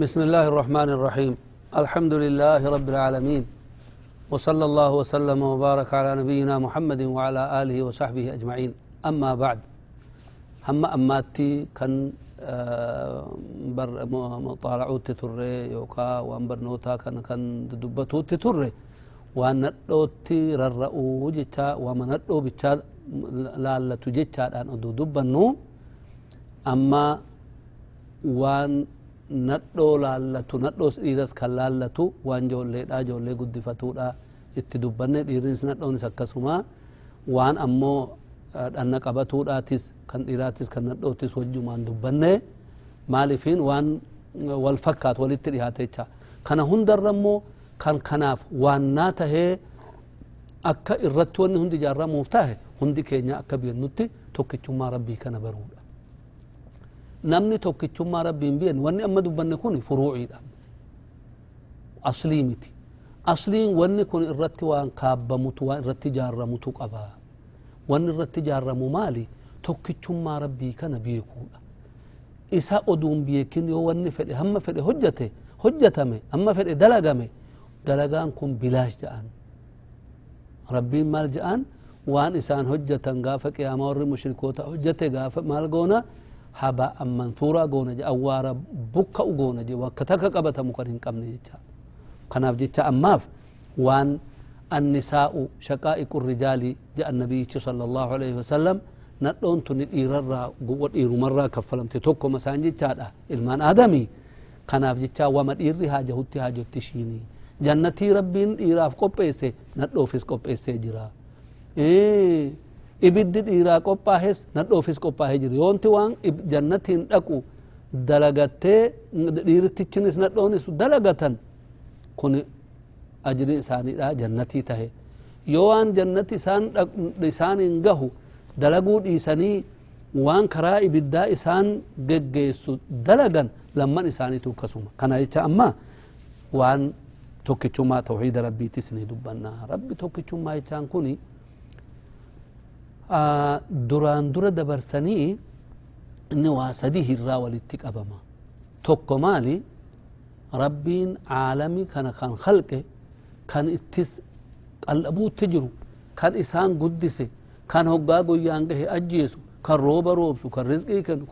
بسم الله الرحمن الرحيم الحمد لله رب العالمين وصلى الله وسلم وبارك على نبينا محمد وعلى آله وصحبه أجمعين أما بعد هم أماتي كان بر مطالعوت تتري يوكا وان برنوتا كان كان دبتوت تتري وان ندوتي ررؤو جتا وما ندو بتا لالتو جتا ادو دبنو أما وان nadhoo laallatu nadhoos dhiiras kan laallatu waan joolleedha joollee guddifatuudha itti dubbanne dhiirris nadhoonis akkasuma waan ammoo dhanna qabatuudhaatis kan dhiiraatis kan nadhootis wajjumaan dubbanne maalifiin waan wal fakkaat walitti dhihaate jecha kana hundarra immoo kan kanaaf waannaa tahee akka irratti wanni hundi ijaarramuuf tahe hundi keenya akka beennutti tokkichummaa rabbii kana baruudha namni tokkichummaa rabbiin bi'en wanni amma dubbanne kun furuuciidha aslii miti asliin wanni kun irratti waan kaabbamutu waan irratti ijaarramutu qaba wanni irratti ijaarramu maali tokkichummaa rabbii kana beekuudha isa oduun beekin yoo wanni fedhe hamma fedhe hojjate hojjatame hamma fedhe dalagame dalagaan kun bilaash ja'an rabbiin maal ja'an waan isaan hojjatan gaafa qiyaama warri mushrikoota hojjate gaafa maal goona goona je awwaara bukka'u goona je wakka takka qabatamu kan hin qabne jecha kanaaf jecha ammaaf waan annisaa'u shaqaa'iqu rijaali jedhan nabiyyichi sala allahu alaihi wasalam nadhoon tuni dhiirarraa dhiirumarraa kaffalamte tokkoma isaan jechaadha ilmaan aadamii kanaaf jecha wama dhiirri haajahutti haajotti ishiinii jannatii rabbiin dhiiraaf qopheesse nadhoofis qopheessee jira ibiddi dhiiraa qophaahes nadhoofis qophaahee jira yoonti waan jannatiin dhaqu dalagattee dhiirtichinis nadhoonis dalagatan kun ajri isaaniidha jannatii tahe yoo waan jannati isaan isaaniin gahu dalaguu dhiisanii waan karaa ibiddaa isaan geggeessu dalagan lamman isaaniitu akkasuma kana jecha amma waan tokkichummaa tawxiida rabbiitis ni dubbanna rabbi tokkichummaa jechaan kuni duraan dura dabarsanii inni waa sadii irraa walitti qabama tokko maali rabbiin caalami kana kan halqe kan ittis qallabuutti jiru kan isaan guddise kan hoggaa guyyaan gahe ajjeesu kan rooba roobsu kan rizqii kennu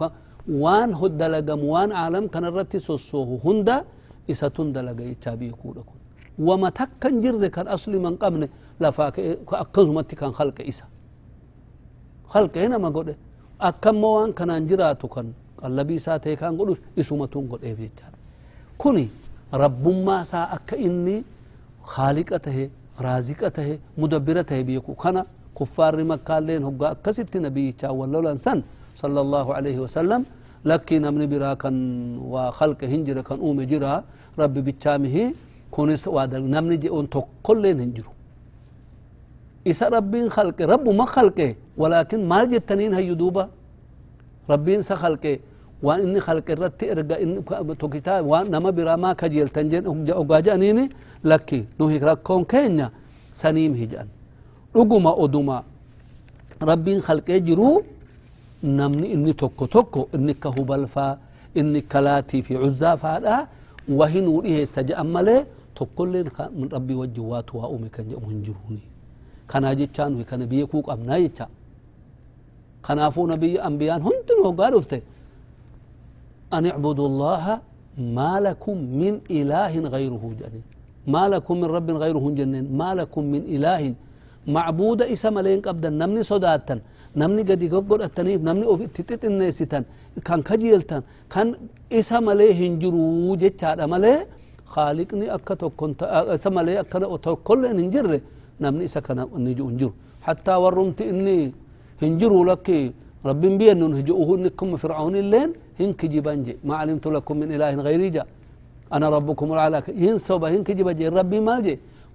waan dalagamu waan caalam kanarratti sossoohu hunda isatun dalaga jechaa beekuudha kun wama takkan jirre kan asli man qabne lafaa akkasumatti kan halqe isa halqee nama godhe akkammoo waan kanaan jiraatu kan qallabii isaa ta'e kan godhu isumatuun godheef jechaadha kuni rabbummaa isaa akka inni haaliqa tahe raaziqa tahe mudabbira tahe beeku kana kuffaarri makkaalleen hoggaa akkasitti nabiyyichaa wallolan san sala allahu alaihi wasalam lakkii namni biraa kan waa halqe hin jire kan uume jira rabbi bichaamihi kunis namni je'oon tokkolleen hin jiru isa rabbiin halqe rabbuma halqe ولكن مال تنين هي يدوبا ربين سخلك وان خلق الرت ارغا إن توكيتا وان ما برا ما كجيل تنجن اوجا لكي نو كون كينيا. سنيم هيجان دوغما اودوما ربين خلق جرو. نمني إني توكو توكو. إني كهوبلفا إني كلاتي في عزافا دا. وهي نوري هي سجا امله توكل من ربي وجواتها امي كنجم هنجروني كان أجي كان بيكو قمنا يتشان. خنافو نبي أنبياء هنتن وقالوا فتي أن اعبدوا الله ما لكم من إله غيره جنين ما لكم من رب غيره جنين ما لكم من إله معبود إسا ملينك أبدا نمني صداتا نمني قد يقبل التنيف نمني أوفي تتت الناسيتا كان كجيلتا كان إسا ملينهن جرو جتشار ملي خالقني أكتو كنت إسا ملي أكتو كل ننجر نمني إسا كان نجو حتى ورمت إني هنجروا لك رب بين نهجوه انكم فرعون اللين هنك جبنج ما علمت لكم من اله غيري جا أنا ربكم الاعلى هن سوبا هنك جبنج ربي مالج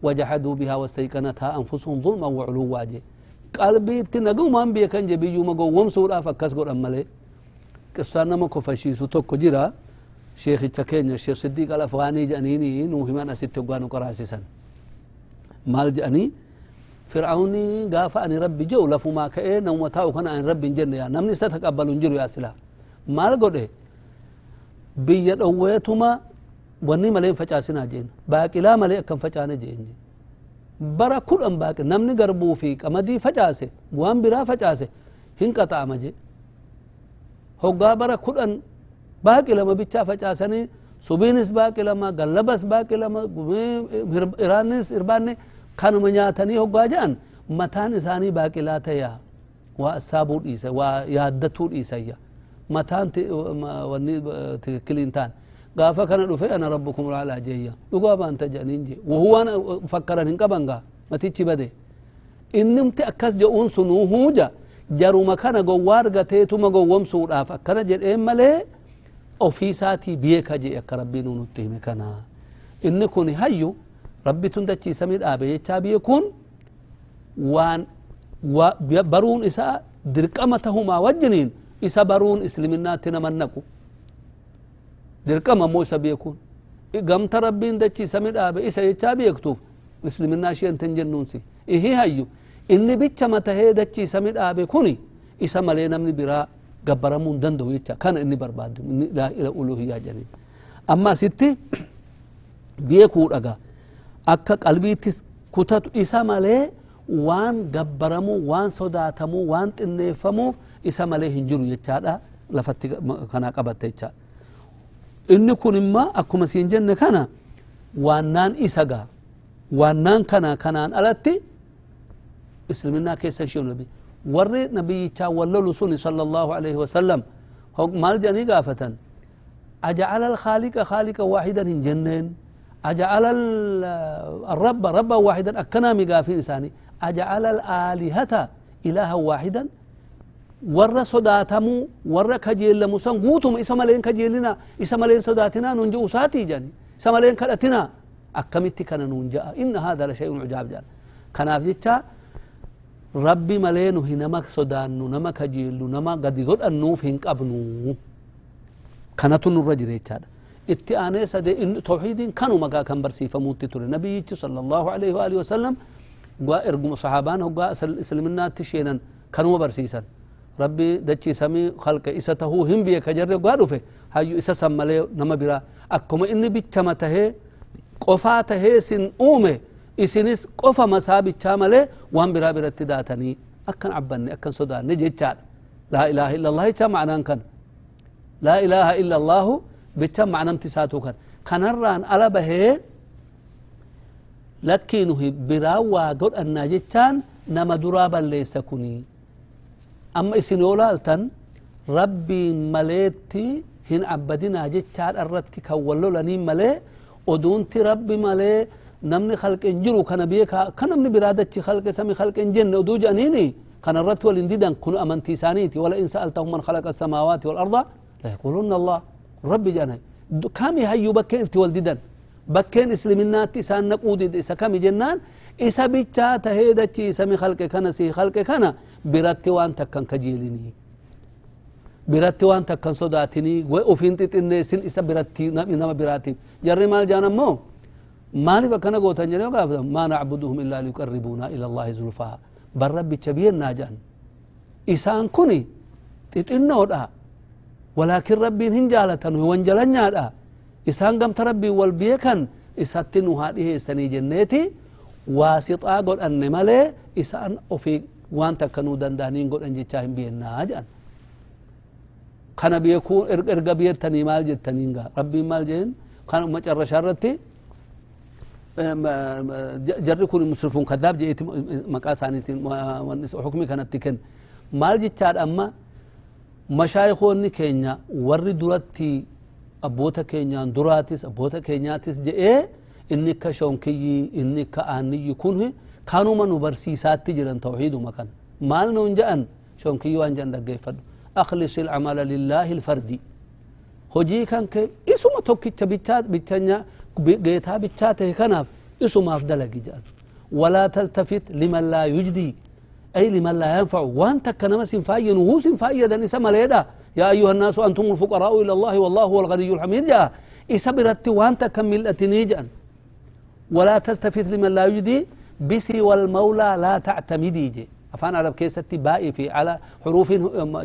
وجحدوا بها واستيقنتها انفسهم ظلما وعلوا جي قلبي تنقوا ما انبيا كان جبيو ما قوم سورا فكس قول امالي كسانا ما كفشي سوتوك جرا شيخ التكين الشيخ صديق الافغاني جانيني نوهي ما ناسي تقوانو كراسي سن مال جانيني nuu himan asitti hoggaa nu qaraasisan maal jedhanii fir'auni gaafa ani rabbi jehu lafumaa ka'ee namuma taa'u kana ani rabbi hin jenne yaa namni isa taqabbalu hin jiru yaa silaa maal godhe biyya dhowweetuma wanni malee facaasina jeen baaqilaa malee akkan facaane jeen bara kudhan baaqi namni garbuu fi qamadii facaase waan biraa facaase hin qaxaama je hoggaa bara kudhan baaqi lama kanuma nyaatanii hoggaa jedhan mataan isaanii baaqilaa ta'ya waa saabuu dhiisa waa yaaddatuu dhiisayya mataan wanni tikikkiliin taan gaafa kana dhufe ana rabbukum laalaa jeeyya dhugaa baanta jedhaniin je wahuwaan fakkaran hin qaban gaa matichi bade innimti akkas je'uun sunuu huuja jaruma kana gowwaa argateetuma gowwomsuudhaaf akkana jedheen malee ofiisaatii beeka jee akka rabbiin nutti hime kana inni kun hayyu rabbitun dachiisamii dhaabe jechaa beekuun waan baruun isaa dirqama tahumaa wajjiniin isa baruun islaminaatti naman naqu dirqama ammoo isa beekuun gamta rabbiin dachiisami dhaabe isa jechaa beektuuf islaminaa isheen jennuunsi ihi hayyu inni bicha matahee dachiisami dhaabe kuni isa malee namni biraa gabbaramuu danda'u jecha kana inni barbaadu inni ila uluhiyyaa jedhanii amma asitti beekuu dhaga akka qalbiittis kutatu isa malee waan gabbaramuu waan sodaatamuu waan xinneeffamuuf isa malee hin jiru jechaadha lafatti kanaa qabatte jechaadha inni kun imma akkuma siin jenne kana waannaan isa gaa waannaan kana kanaan alatti islaminaa keessa ishee nabi warri nabiyyichaa wallolu suni sala alaihi wasallam maal jedhanii gaafatan أجعل الخالق خالقا واحدا هن جنين أجعل الرب ربا واحدا أكنا مقا إنساني أجعل الآلهة إلها واحدا. ورا صداتمو ورا كجيل لمسان غوتم. إسما لين كجيلنا إسما لين صداتنا ننجو ساتي جاني. إسما لين كالتنا أكمت كان ننجا إن هذا لشيء عجاب جان. كان في جتا ربي ملينو هنما صدانو نما كجيلو نما قد يقول أنو فينك أبنو. كانتو نرجي ريتشاد itti aanee sade tawxiidiin kanuma gaa kan barsiifamuutti ture nabiyyichi sala allahu alaihi waalihi wasallam gaa erguma sahaabaan hoggaa islaminaatti sheenan kanuma barsiisan rabbi dachii samii halqe isa tahuu hin biye ka jarre gaa dhufe hayyu isa san malee nama biraa akkuma inni bichama tahee qofaa tahee sin uume isinis qofa masaa bichaa malee waan biraa biratti daatanii akkan cabbanne akkan sodaanne jechaadha laa ilaaha illa allah jecha macnaan laa ilaaha illa بيتم معنى امتساتو كان كان الران على به لكنه هي برا وقول أن جتان نما درابا ليس كوني. أما إسن أولالتن ربي مليتي هن عبدنا جتان أردت كولو لني ملي ودونتي ربي ملي نمني خلق إنجرو. كان بيك كان نمني برادتي خلق سمي خلق إنجن ودو جانيني كان الرتو لنددن كن أمنتي سانيتي. ولا إن سألتهم من خلق السماوات والأرض لا يقولون الله. Asamaawaati walarda la yaqulunna allah rabbi jedhana kami hayyu bakkeen itti wal didan bakkeen islaminaatti isaan naquu dide isa kami jennaan isa bichaa tahee dachi sami khalqe kana si khalqe kana biratti waan takkan kajeelinii biratti waan takkan sodaatinii way ufiin xixinneessin isa biratti nama biraatiif jarri maal jaan ammoo maaliif akkana gootan jedhee gaafatan maa nacbuduhum illaa liyuqarribuuna ila allahi zulfaa bar rabbicha biyennaa jedhan isaan kuni xixinnoodha walaakin rabbiin hin jaalatan wanjalanyaadha isaan gamta rabbiin wal beekan isatti nu haa dhiheessanii jenneeti waasixaa godhanne malee isaan ofii waan takka nuu danda'aniin godhan jechaa hin biyennaa jedhan kana beekuu erga biyettanii maal jettaniin gaa rabbiin maal jeen kan macarrashaa mashaayikoonni keenya warri duratti abboota keenyaan duraatis abboota keenyaatis je'ee inni ka shonkiyyi inni ka aanniyyi kun kanuma nu barsiisaatti jiran tawxiiduma kana maal nuun je'an shonkiyyi waan je'an dhaggeeffadhu akhlis ilcamala lillaahi ilfardi hojii kan kee isuma tokkicha bichanya geetaa bichaa tahe kanaaf isumaaf dalagi jedhan walaa taltafit liman laa yujdi أي لما لا ينفع. وأنت كنما سنفايا نغوس فايا دانسا ليدا. يا أيها الناس أنتم الفقراء إلى الله والله هو الغني الحميد. يا إسبرت وأنت كم ملتني ولا تلتفت لمن لا يجدي. بسي والمولى لا تعتمدي. جي. أفان عرب كيستي بائي في على حروف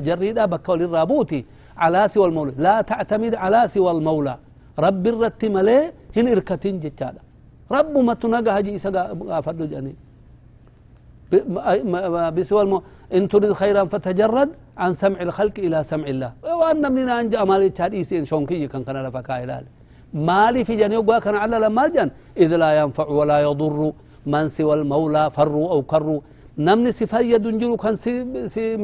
جريدة بكول الرابوتي على سوى المولى. لا تعتمد على سوى المولى. رب الرت ملي هن إركتين جتادا رب ما تنقى هجي إسا فردو جانين بسوى المو إن تريد خيرا فتجرد عن سمع الخلق إلى سمع الله. وأن مننا أنجا مالي تشاديسين شونكي كان كان لفكا إلال مالي في جاني وقا كان على لما جان إذ لا ينفع ولا يضر. من سوى المولى فروا أو كروا. نمني سفايد جرو كان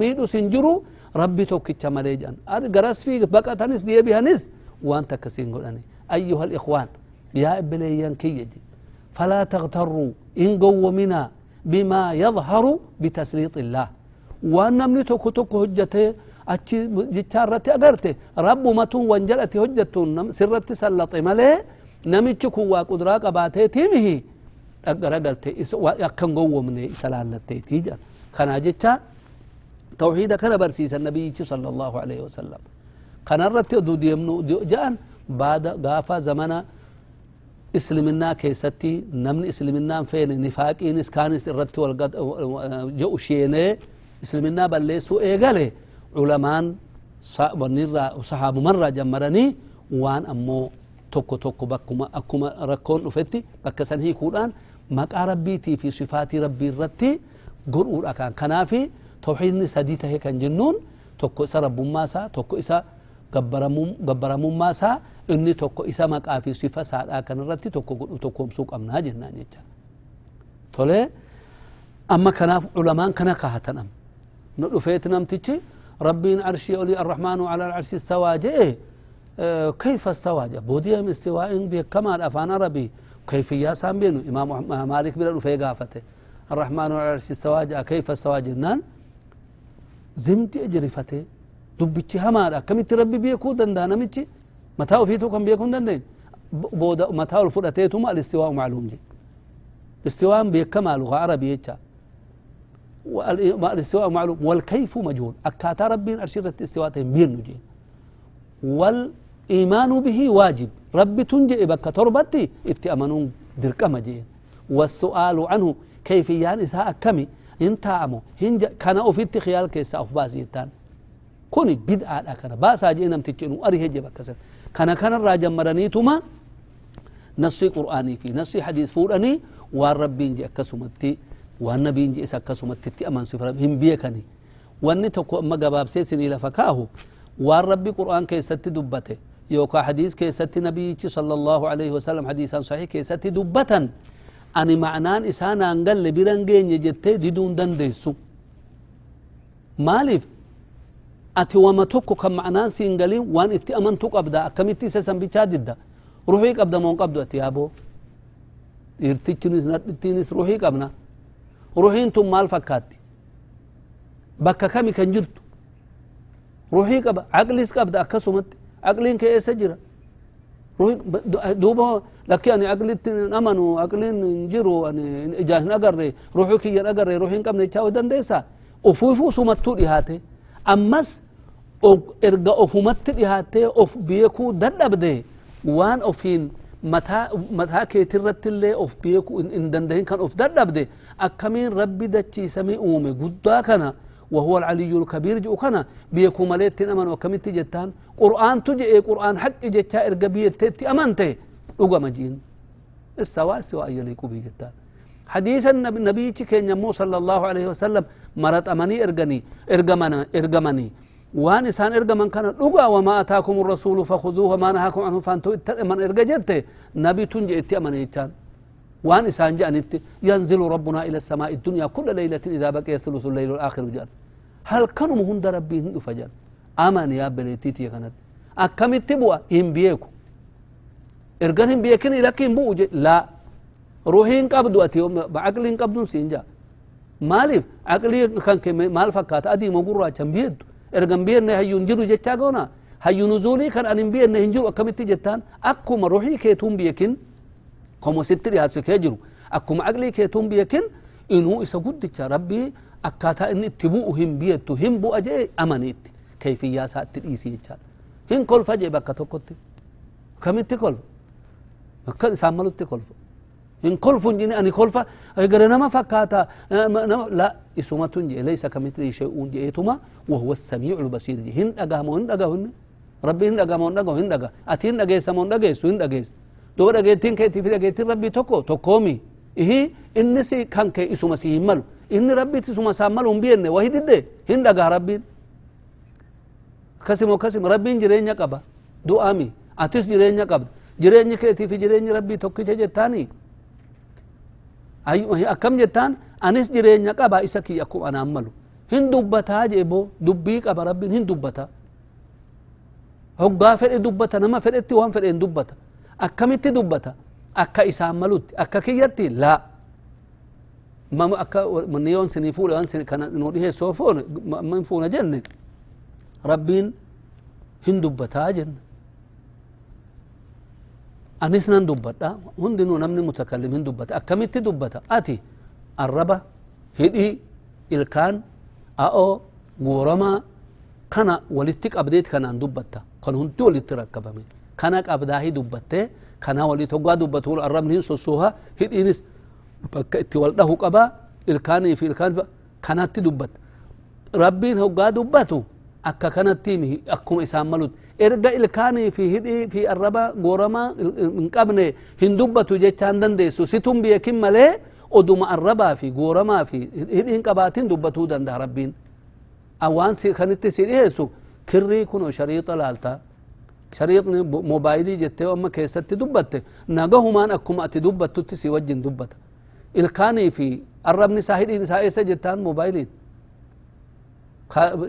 ميدو سنجرو. ربي توكيتش مالي جان قرس في بقى تنس دي بيهنس وأنت كسين قلاني أيها الإخوان يا إبليان كيجي فلا تغتروا. إن قووا منا. بما يظهر بتسليط الله. وأن توكو توكو هجته أتشي جتارتي أغرتي. رب متون وانجلتي هجتون سرتي سلطي ملي نمتشكو وقدرا قباتي تيمه أقرا قلتي أكن قوة من إسلالتي تيجا. كان جتا توحيد كان برسيس النبي صلى الله عليه وسلم. كان رتي دو ديمنو جان بعد غافا زمنا اسلمنا كيستي نمن اسلمنا فين؟ نفاقينس كانس الرتي والقد جو شيني. اسلمنا بلسو إيغالي. علمان ونرى صحاب مرة جمرني وان أمو توكو توكو بكما اكما ركون أفتي بكسن هي كودان مقا ربيتي في صفات ربي الرتي. قرؤ اكان كنافي. توحيد سديته كان جنون. توكو إسا رب ماسا توكو اسا مقا في صفة سادا كان الرتي توكو قرؤ توكو مسوق امنا جنان يجا تولي اما كناف علمان كنا كهتنم نلفيت نمتشي ربين عرشي أولي الرحمن على العرش استوى جئ آه كيف استوى جاء بوديهم استواء بكمال أفان ربي كيف يا سام بينو إمام مالك بلا في قافته الرحمن على العرش استوى كيف استوى جنان زمتي أجرفته دبتي همارا كم ربي بيكو دندان متي متى وفيتو كم بيكون دندين بودا متى الفرتيتما الاستواء معلوم جي. استواء بكمال عربي يجا والاستواء معلوم. والكيف مجهول. أكاتا ربي أرشدت استواء بين نجين والإيمان به واجب. ربي تنجئ بك تربتي. اتأمنون درك مجين والسؤال عنه كيف يعني ساء كمي انت أمو. هنج كان أفيت خيال كيسا أف باسيتان كوني بدعة كان باسا جينا متجنو أريه كسر كان كان الراجع مرني ثم نصي قرآني في نصي حديث فورني والرب إن جاءك سمتي والنبي إن جاءك سمتي أمان سفر هم بيكني واني تقو أما قباب سيسن إلى فكاهو والرب قرآن كي ستي دبته يوكا حديث كي ستي نبي صلى الله عليه وسلم حديثا صحيح كي ستي دبتا أني معنان إسانا أنقل لبرنجين يجتي دون دندسو مالف ati wama tokko kan macnaan siin galin waan itti amantu qabda akkamitti isa san bichaa didda ruhii qabda moon qabdu ati yaaboo dhiirtichinis nadhittiinis ruhii qabna ruhiin tun maal fakkaatti bakka kami kan jirtu ruhii qaba aqlis qabda akkasumatti aqliin kee eessa jira duuba lakki ani aqlitti amanu aqliin hin jiru ani ijaan hin agarre ruhii kiyyan agarre ruhii hin qabne jechaa dandeessa ufuufuu sumattuu dhihaate ammas erga ofumatti dhihaatee of beekuu dadhabde waan ofiin mataa keetirratti illee of beekuu hin dandahin kan of dadhabde ربي دتشي سمي أومي قدا كان وهو العلي الكبير جو كان بيكو مليت أمن وكمين تجتان. قرآن تجي قرآن حق جتا إرقبية تتي أمنته لغا مجين. استوى استوى يليق به جتان حديث النبي كان يمو صلى الله عليه وسلم مرت أمني إرقني إرقمنا إرقمني وان إسان إرقمن كان لغا وما أتاكم الرسول فخذوه وما نهاكم عنه فانتو من إرقجت نبي تنجي اتي أمني وان إسان جانت ينزل ربنا إلى السماء الدنيا كل ليلة إذا بقي ثلث الليل الآخر جان. هل كانوا مهند ربي هندو فجان؟ أمان يا بليتيتي كانت أكمل تبوا إن بيكو إرغان هم بيكني لكن بو لا. روحين قبضوا أتي بعقلين قبضوا سينجا مالف عقلي كان مال فكات أدي مغرى كم بيد إرغان بيرنا هيون جرو جتا قونا هيون نزولي كان أن بيرنا هنجرو أكمل تجتان أكو روحي كيتون بيكن كم ست رياض كيجرو أكم عقلي كيتون بيكن إنه إسا قدتش ربي أكاتا إن تبوء هم بيتو هم بو أجي أمانيت كيفية سات الإيسي يجال هن كل فجأة بكا تقوت كم تقول إن كل فنجيني أني فا أجر نما فكاتا لا اسمة تنجي ليس كمثله شيء جئتما وهو السميع البصير. هن أقامو هن أقامو ربي هن دقا مون دقا هن دقا أتي هن دقيس مون دقيس هن دقيس دو دقيتين كيتي في دقيتين ربي توكو توكومي. إيه إنسي كان كي إسو مسيح ملو إن ربي تسو مسامل هم بيني وهي دي هن دقا ربي. كسم وكسم ربي جرين قبا دو آمي. أتيس جرين قبا جرين كيتي في جرين ربي توكي جتاني أيوة أكم جتان أنس جرين قبا إسكي أكو أنا أملو هن دبتا جيبو دبي قبا ربي هن دبتا hoggaa fedhe dubbata nama fedhetti waan fedheen dubbata akkamitti dubbata akka isaan malutti akka kiyyatti laa mama akka niyoon sinii fuudhe waan kana nu dhiheessoo foone man fuuna jenne rabbiin hin dubbataa jenna أنس نن دبتا هندن ونمن متكلمين دبتا أكمت دبتا أتي الربا هدي إلكان أو غورما كان ولتك أبديت كان عن دبتا كان هندي ولتركب من كان أبداهي دبتا كان ولتوقع دبتا الرب نين سوها هدي نس بك اتوالده قبا إلكان في إلكان كانت دبتا ربين هو قادو باتو أكا كانت تيمي أكوم إسام erga ilkaanii fi hidhii fi arraba goorama hin qabne hin dubbatu jechaan dandeessu situn biyekin malee oduma arrabaa fi gooramaa fi hidhiin qabaatin dubbatuu danda'a rabbiin awaan kanitti si dhiheessu kirrii kun shariixa laalta shariixni mobaayilii jettee amma keessatti dubbatte nagahumaan akkuma ati dubbattutti si wajjin dubbata ilkaanii fi arrabni isaa hidhiin isaa eessa jettaan mobaayiliin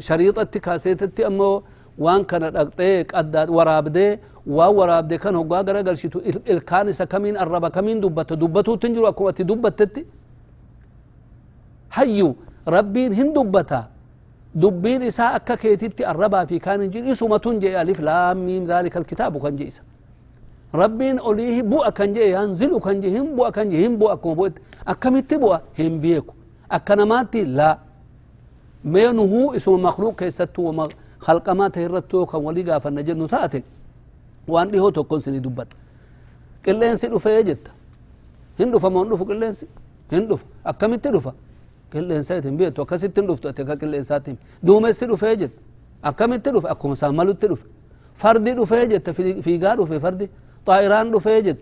shariixatti kaaseetatti ammoo waraabdee waan waraabde kan hoggaa gara galchitu ilkaan isa kamiin arraba kamiin dubbata dubbatuutti hin jiru akkuma ati dubbattetti hayyu rabbiin hin dubbata دبين إساء أكا كيتيتي الربا في كان جين إسو متون جي ألف لام ميم ذلك الكتاب كان جي إسا ربين أوليه بوء كان جي ينزل كان جي هم بوء كان جي هم بوء كما بوء أكمت بوء هم بيكو أكنماتي لا مينه اسم مخلوق كيستو وما خلقمات هيرتو كم وليغا فنجن نتات وان دي هو تو كون سني دبت. كلين سي دوفه يجت هندو فمون دوفو كلين سي. هندو اكمت دوفا كلين سي تنبيه تو كاسي تندوف تو تكا كلين ساتيم دومة سي دوفه يجت اكمت دوف أكو مسامل تدوف فردي دوفه يجت في في غارو في فردي. طائران دوفه يجت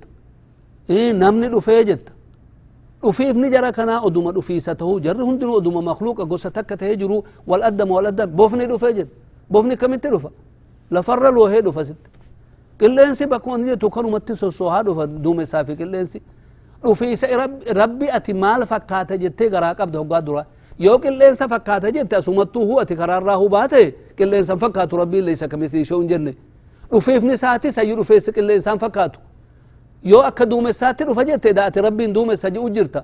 إي نمني دوفه يجت وفي ابن جرى كنا ادوم دوفي ستو جر هندو ادوم مخلوق. اغوستك تهجرو. والأدم والأدم. بوفني دوفه يجت bofni akkamitti dhufa lafarra loohee dhufa sitti qilleensi bakkuma inni jettu kanumatti sossoohaa dhufa duumessaa fi qilleensi dhufiisa rabbi ati maal fakkaata jettee garaa qabda hoggaa dura yoo qilleensa fakkaata jette asumattuu hu ati karaarraa hubaate qilleensan fakkaatu rabbiin leeysa kamithii shoo hin jenne dhufiifni isaati sayyu dhufeessi qilleensaan fakkaatu yoo akka duumessaatti dhufa jette da ati rabbiin duumessa ji'u jirta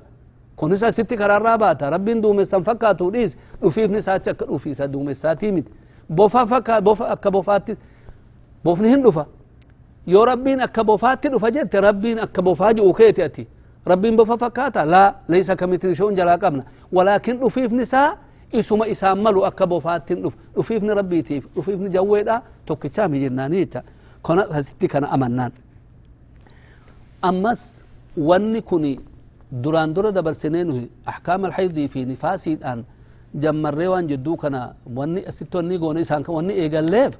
kunis asitti karaarraa baata rabbiin duumessan fakkaatu dhiis dhufiifni isaati akka dhufiisa duumessaatii miti bofa akka bofaatti bofni hin dhufa yoo rabbiin akka bofaatti dhufa jette rabbiin akka bofaa ji'u keeti ati ربين بففكاتا لا ليس كمثل شون جلا قبنا ولكن رفيف نساء اسم إسام ملو أكبو فاتن رفيفني ربي تيف رفيفني جويدا توكتامي جنانيتا كنا هستي كان أمنان أمس وني كوني duraan dura dabarsinee nuhi ahkaam alxaydii fi nifaasiidhaan jammarree waan jedduu kana wanni asitti wanni goone isaan wanni eegalleef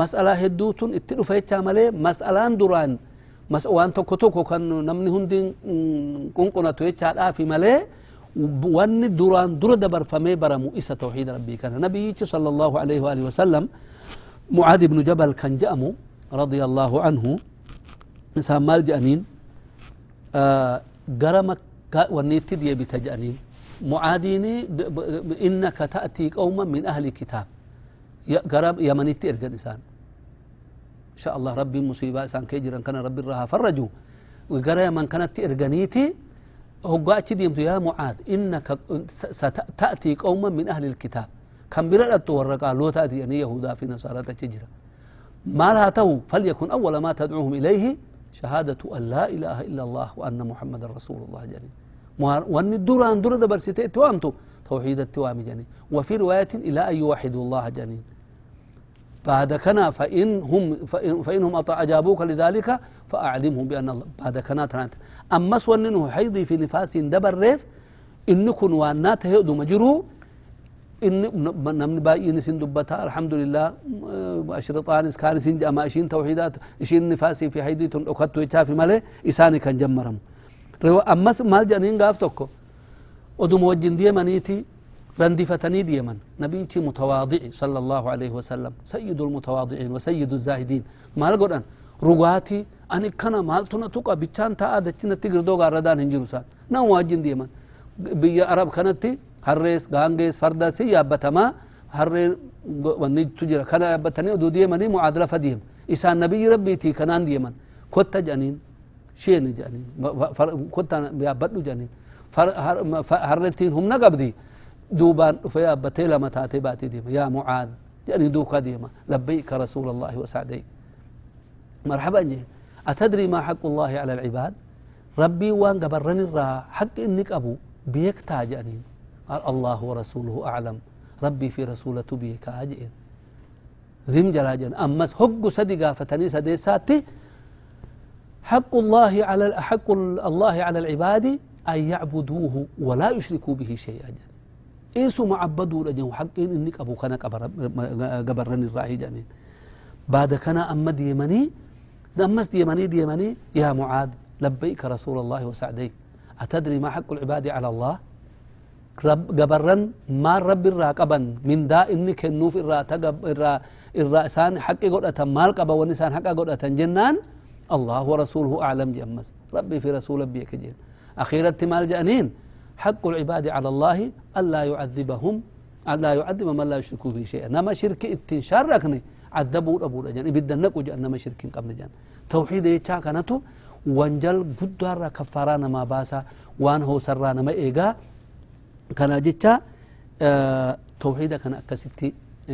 mas'alaa hedduutun itti dhufa jechaa malee mas'alaan duraan waan tokko tokko kan namni hundi qunqunatu jechaadhaafi malee wanni duraan dura dabarfamee baramu isa tawxiida rabbii kana nabiyyichi sala allahu alaihi waalihi wasalam mucaad ibnu jabal kan je'amu radia allahu anhu isaan maal je'aniin gara makka wanniitti deebita je'aniin mucaadiini innaka ta'tii qawma min ahli kitaab gara yamanitti ergan isaan شاء الله ربي مصيبة سان كيجرا كان ربي رها فرجوا وقرا من كانت إرغنيتي هقا ديمت يا معاذ إنك ستأتي قوما من أهل الكتاب. كم برأت ورقا لو تأتي أن يهودا في نصارى تجرا ما لا تو فليكن أول ما تدعوهم إليه شهادة أن لا إله إلا الله وأن محمد رسول الله جنين. وأن الدوران دور دبر ستة وأنتو توحيد التوام جنين. وفي رواية إلى أن يوحدوا الله جنين. بعد كنا فإن هم فإن فإنهم أجابوك لذلك فأعلمهم بأن الله بعد كنا تنات أما سوى حيضي في نفاس دبر ريف إن كن وانات هيدو مجرو inni namni baay'een isin dubbata alhamdulillah ashriطaanis kaan isin jedhama ishiin tawxiidaat ishiin nifaasii fi haydii tun dhokattu jechaafi malee isaani kan jammaramu أمس مال جانين قاف توكو. ودم وجن دي منيتي رندي فتني دي من نبيتي متواضع صلى الله عليه وسلم. سيد المتواضعين وسيد الزاهدين. مال قرآن. رغاتي أنا كنا مال تونا توكا بيتان تا دتنا تقدر دوغا ردان هنجلوسان نو وجن دي من بي عرب كنتي هرس غانغيس فردا سي يا بتما هر ونيت تجرا. كنا بتني ودو دي مني معادله فديم إسان نبي ربي تي كنان دي من كنت جنين شيء جاني فر كنت أنا يا بدو جاني. فر هر فهرتين هم نقبدي دوبان فيا بتيلا متاتي باتي ديما. يا معاذ. جاني دو قديمة لبيك رسول الله وسعدي مرحبا جي أتدري ما حق الله على العباد؟ ربي وان قبرني را حق إنك أبو. بيك تاجأني. قال الله ورسوله أعلم. ربي في رسولته بيك أجئن زم جلاجن. أمس هق سدقا فتني سدي ساتي. حق الله على حق الله على العباد أن يعبدوه ولا يشركوا به شيئا. جنين إيسو معبدوا لجن حق إنك أبو كان قبرن الراهي جنين بعد كان أما ديمني أمس ديمني ديمني يا معاذ لبيك رسول الله وسعديك. أتدري ما حق العباد على الله؟ قبرن ما رب الراقبا من دا إني كنوف الرا تقب الرا الرأسان حق قدرة مال قبا ونسان حق قدرة جنان. الله ورسوله أعلم جمس. ربي في رسول بيك جين أخيرا مال جانين. حق العباد على الله ألا يعذبهم ألا يعذب من لا يشركوا به شيئا. نما شرك اتنشاركني عذبوا أبو رجان. إبدا نقو جان نما شركين قبل جان. توحيد يتشا كانتو وانجل قدار كفارانا ما باسا وان هو سرانا ما إيغا. كان جتشا آه توحيدا كان أكستي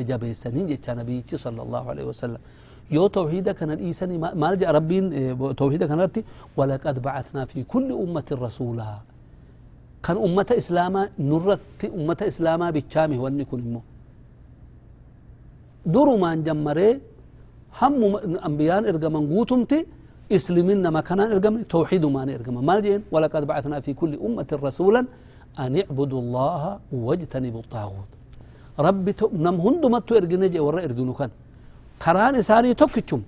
جابيسانين جتشا نبي صلى الله عليه وسلم. يو توحيدا كان الإيساني ما لجأ ربين إيه، توحيدا كان رتي. ولقد بعثنا في كل أمة رسولا. كان أمة إسلاما نرت أمة إسلاما بالشامه واني كن إمو دورو ما انجمري هم أنبيان إرقمان قوتمتي إسلمين ما كان إرقمان توحيد ما نرقمان ما لجين ولقد بعثنا في كل أمة رسولا أن اعبدوا الله واجتنبوا الطاغوت. ربي نم هندو ما تو إرقنجي ورا إرقنو كان. Karaan isaanii tokkichum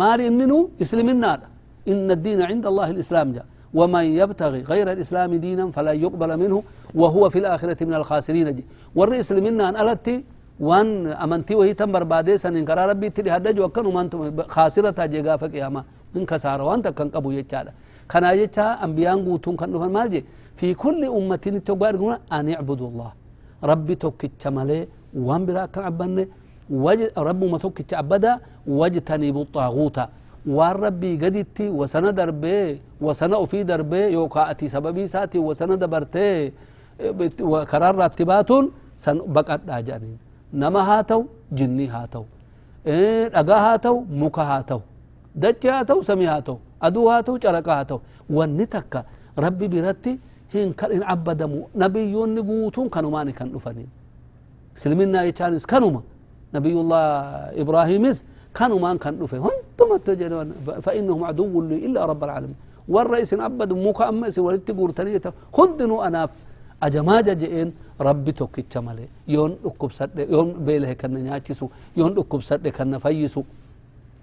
maali inninu isliminaadha inna addiina cinda allahi alislaam ja ومن يبتغي غير الإسلام دينا فلا يقبل منه وهو في الآخرة من الخاسرين جي ور إسلمنا أن ألتي وان أمنتي وهي تم بربادي سن إن كرا ربي تلي هدج وكان ومان خاسرة جيغا فقياما إن كسار وان تكن قبو يجادا. كان يجا أنبيان قوتون كان نفن مالجي في كل أمة تقبار أن يعبدوا الله. ربي توكي مالي وان برا كان عبني رب ما توك تعبدا وجتني بالطاغوت والرب قدتي وسنا دربي وسنا في دربي يوقع سببي ساتي وسنا دبرتي وقرار راتبات سن بقى داجانين. نما هاتو جني هاتو. إيه اغا هاتو مك هاتو. دج هاتو سمي هاتو. أدو هاتو چرق هاتو. ونتك ربي برتي هن كان عبدمو. نبي يون نبوتون ماني كان سلمنا يتشانس كانوا nabiyullah ibraahimis كانوا كان دفه هندم التجرون فإنهم عدو لي إلا رب العالمين. والرئيس عبد موكا أمس ولدت قرتنية هندنوا أنا أجماجة جئين ربي توكي مالي يون أكب سد يون بيله كان نياتيسو يون أكب سد كان فيسو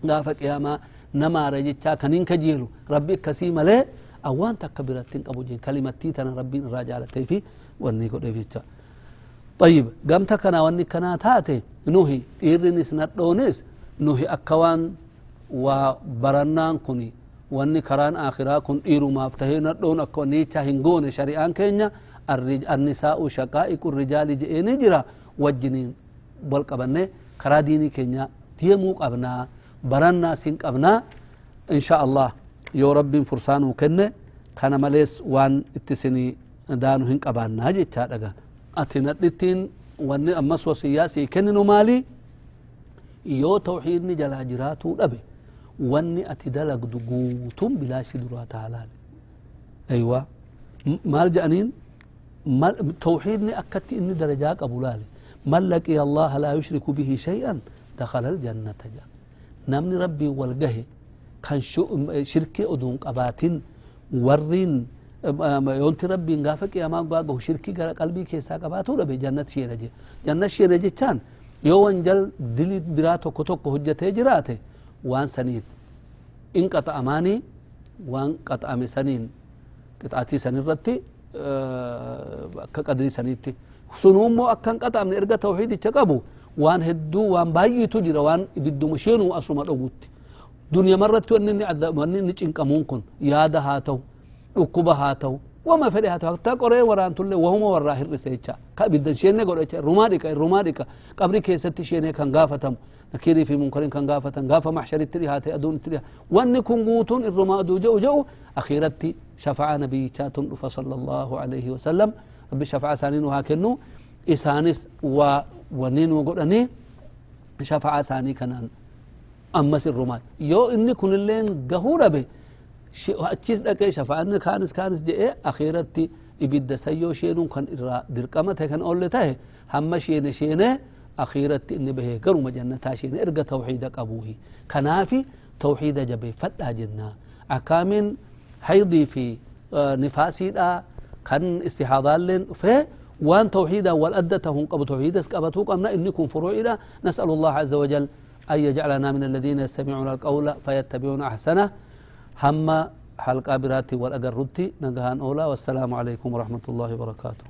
غافك يا ما نما رجتا كنين كجيلو. ربي كسي مالي أوان تكبرتين أبو جين كلمة تيتنا ربي الرجالة تيفي واني قد طيب قمت كنا واني كنا تاتي. نوهي إيرنس ندونس nuhi akka waan waa barannaan kun wanni karaan akhiraa kun dhiirumaaf tahee nadhoon akka niicha hin goone shari'aan keenya annisaa'u shaqaa'iqu rijaali je'eeni jira wajjiniin wal qabanne karaa diinii keenya deemuu qabnaa barannaas hin qabnaa insha allah yoo rabbiin fursaanuu kenne kana malees waan itti isinii daanu hin qabaannaa jechaa dhaga ati nadhittiin wanni ammas wasiyyaa sii kenninu maalii yoo tawxiidni jalaa jiraatuu dhabe wanni ati dalagdu guutuun bilaashi duraa taalaale aywa maal jedhaniin tawxiidni akkatti inni darajaa qabu laale man laqiya allaha laa yushriku bihi shay'an dakhala aljannata ja namni rabbii wal gahe kan shirkii oduun qabaatin warriin yoonti rabbiin gaafa qiyamaa gaagahu shirkii gara qalbii keessaa qabaatuu dhabe jannat sheena je jannat sheena jechaan yoo wanjal dili biraa tokko tokko hojjetee jiraate waan saniif in qaxa'amaanii waan qaxa'ame saniin qixaatii sanirratti akka qadrii saniitti sunummoo akka hin qaxa'amne erga tawxiidicha qabu waan hedduu waan baay'iitu jira waan ibidduma sheenuu asuma dhowutti duniya marratti wanni inni cinqamuun kun yaada haa ta'u dhukkuba haa ta'u wama fedhe haa ta'u hatta qoree waraantullee wahuma warraa hir'ise jecha ka ibiddan sheenne godha jecha rumaa dhiqa rumaa dhiqa qabri keessatti sheenee kan gaafatamu nakirii fi munkarin kan gaafatan gaafa maxsharitti dhihaate aduun itti wanni kun guutuun irrumaa aduu je'u je'u akhiiratti shafacaa nabiyyichaatun dhufa sala allahu alayhi wasalam rabbi shafacaa isaanii nu haa kennu isaanis waa wanni nu godhanii shafacaa isaanii kanaan ammas irrumaa yoo inni kunilleen gahuu dhabe أتشيس دكاي شفا أن كانس كانس جاء إيه؟ أخيرتي إبدا سيو شينو كان إرى درقامة كان أول تاه هم شين شين أخيرتي إن به قرو مجنة تاشين إرقى توحيدك أبوهي كنافي توحيد جبه. فتا جنة أكامين حيضي في آه، نفاسي دا. كان استحاضالين في وان توحيدا والأدتهم قبل توحيدا سكابتو قمنا إنكم فروعيدا نسأل الله عز وجل أن يجعلنا من الذين يستمعون القول فيتبعون أحسنه. هم حلقة براتي والأقرتي نقهان أولى والسلام عليكم ورحمة الله وبركاته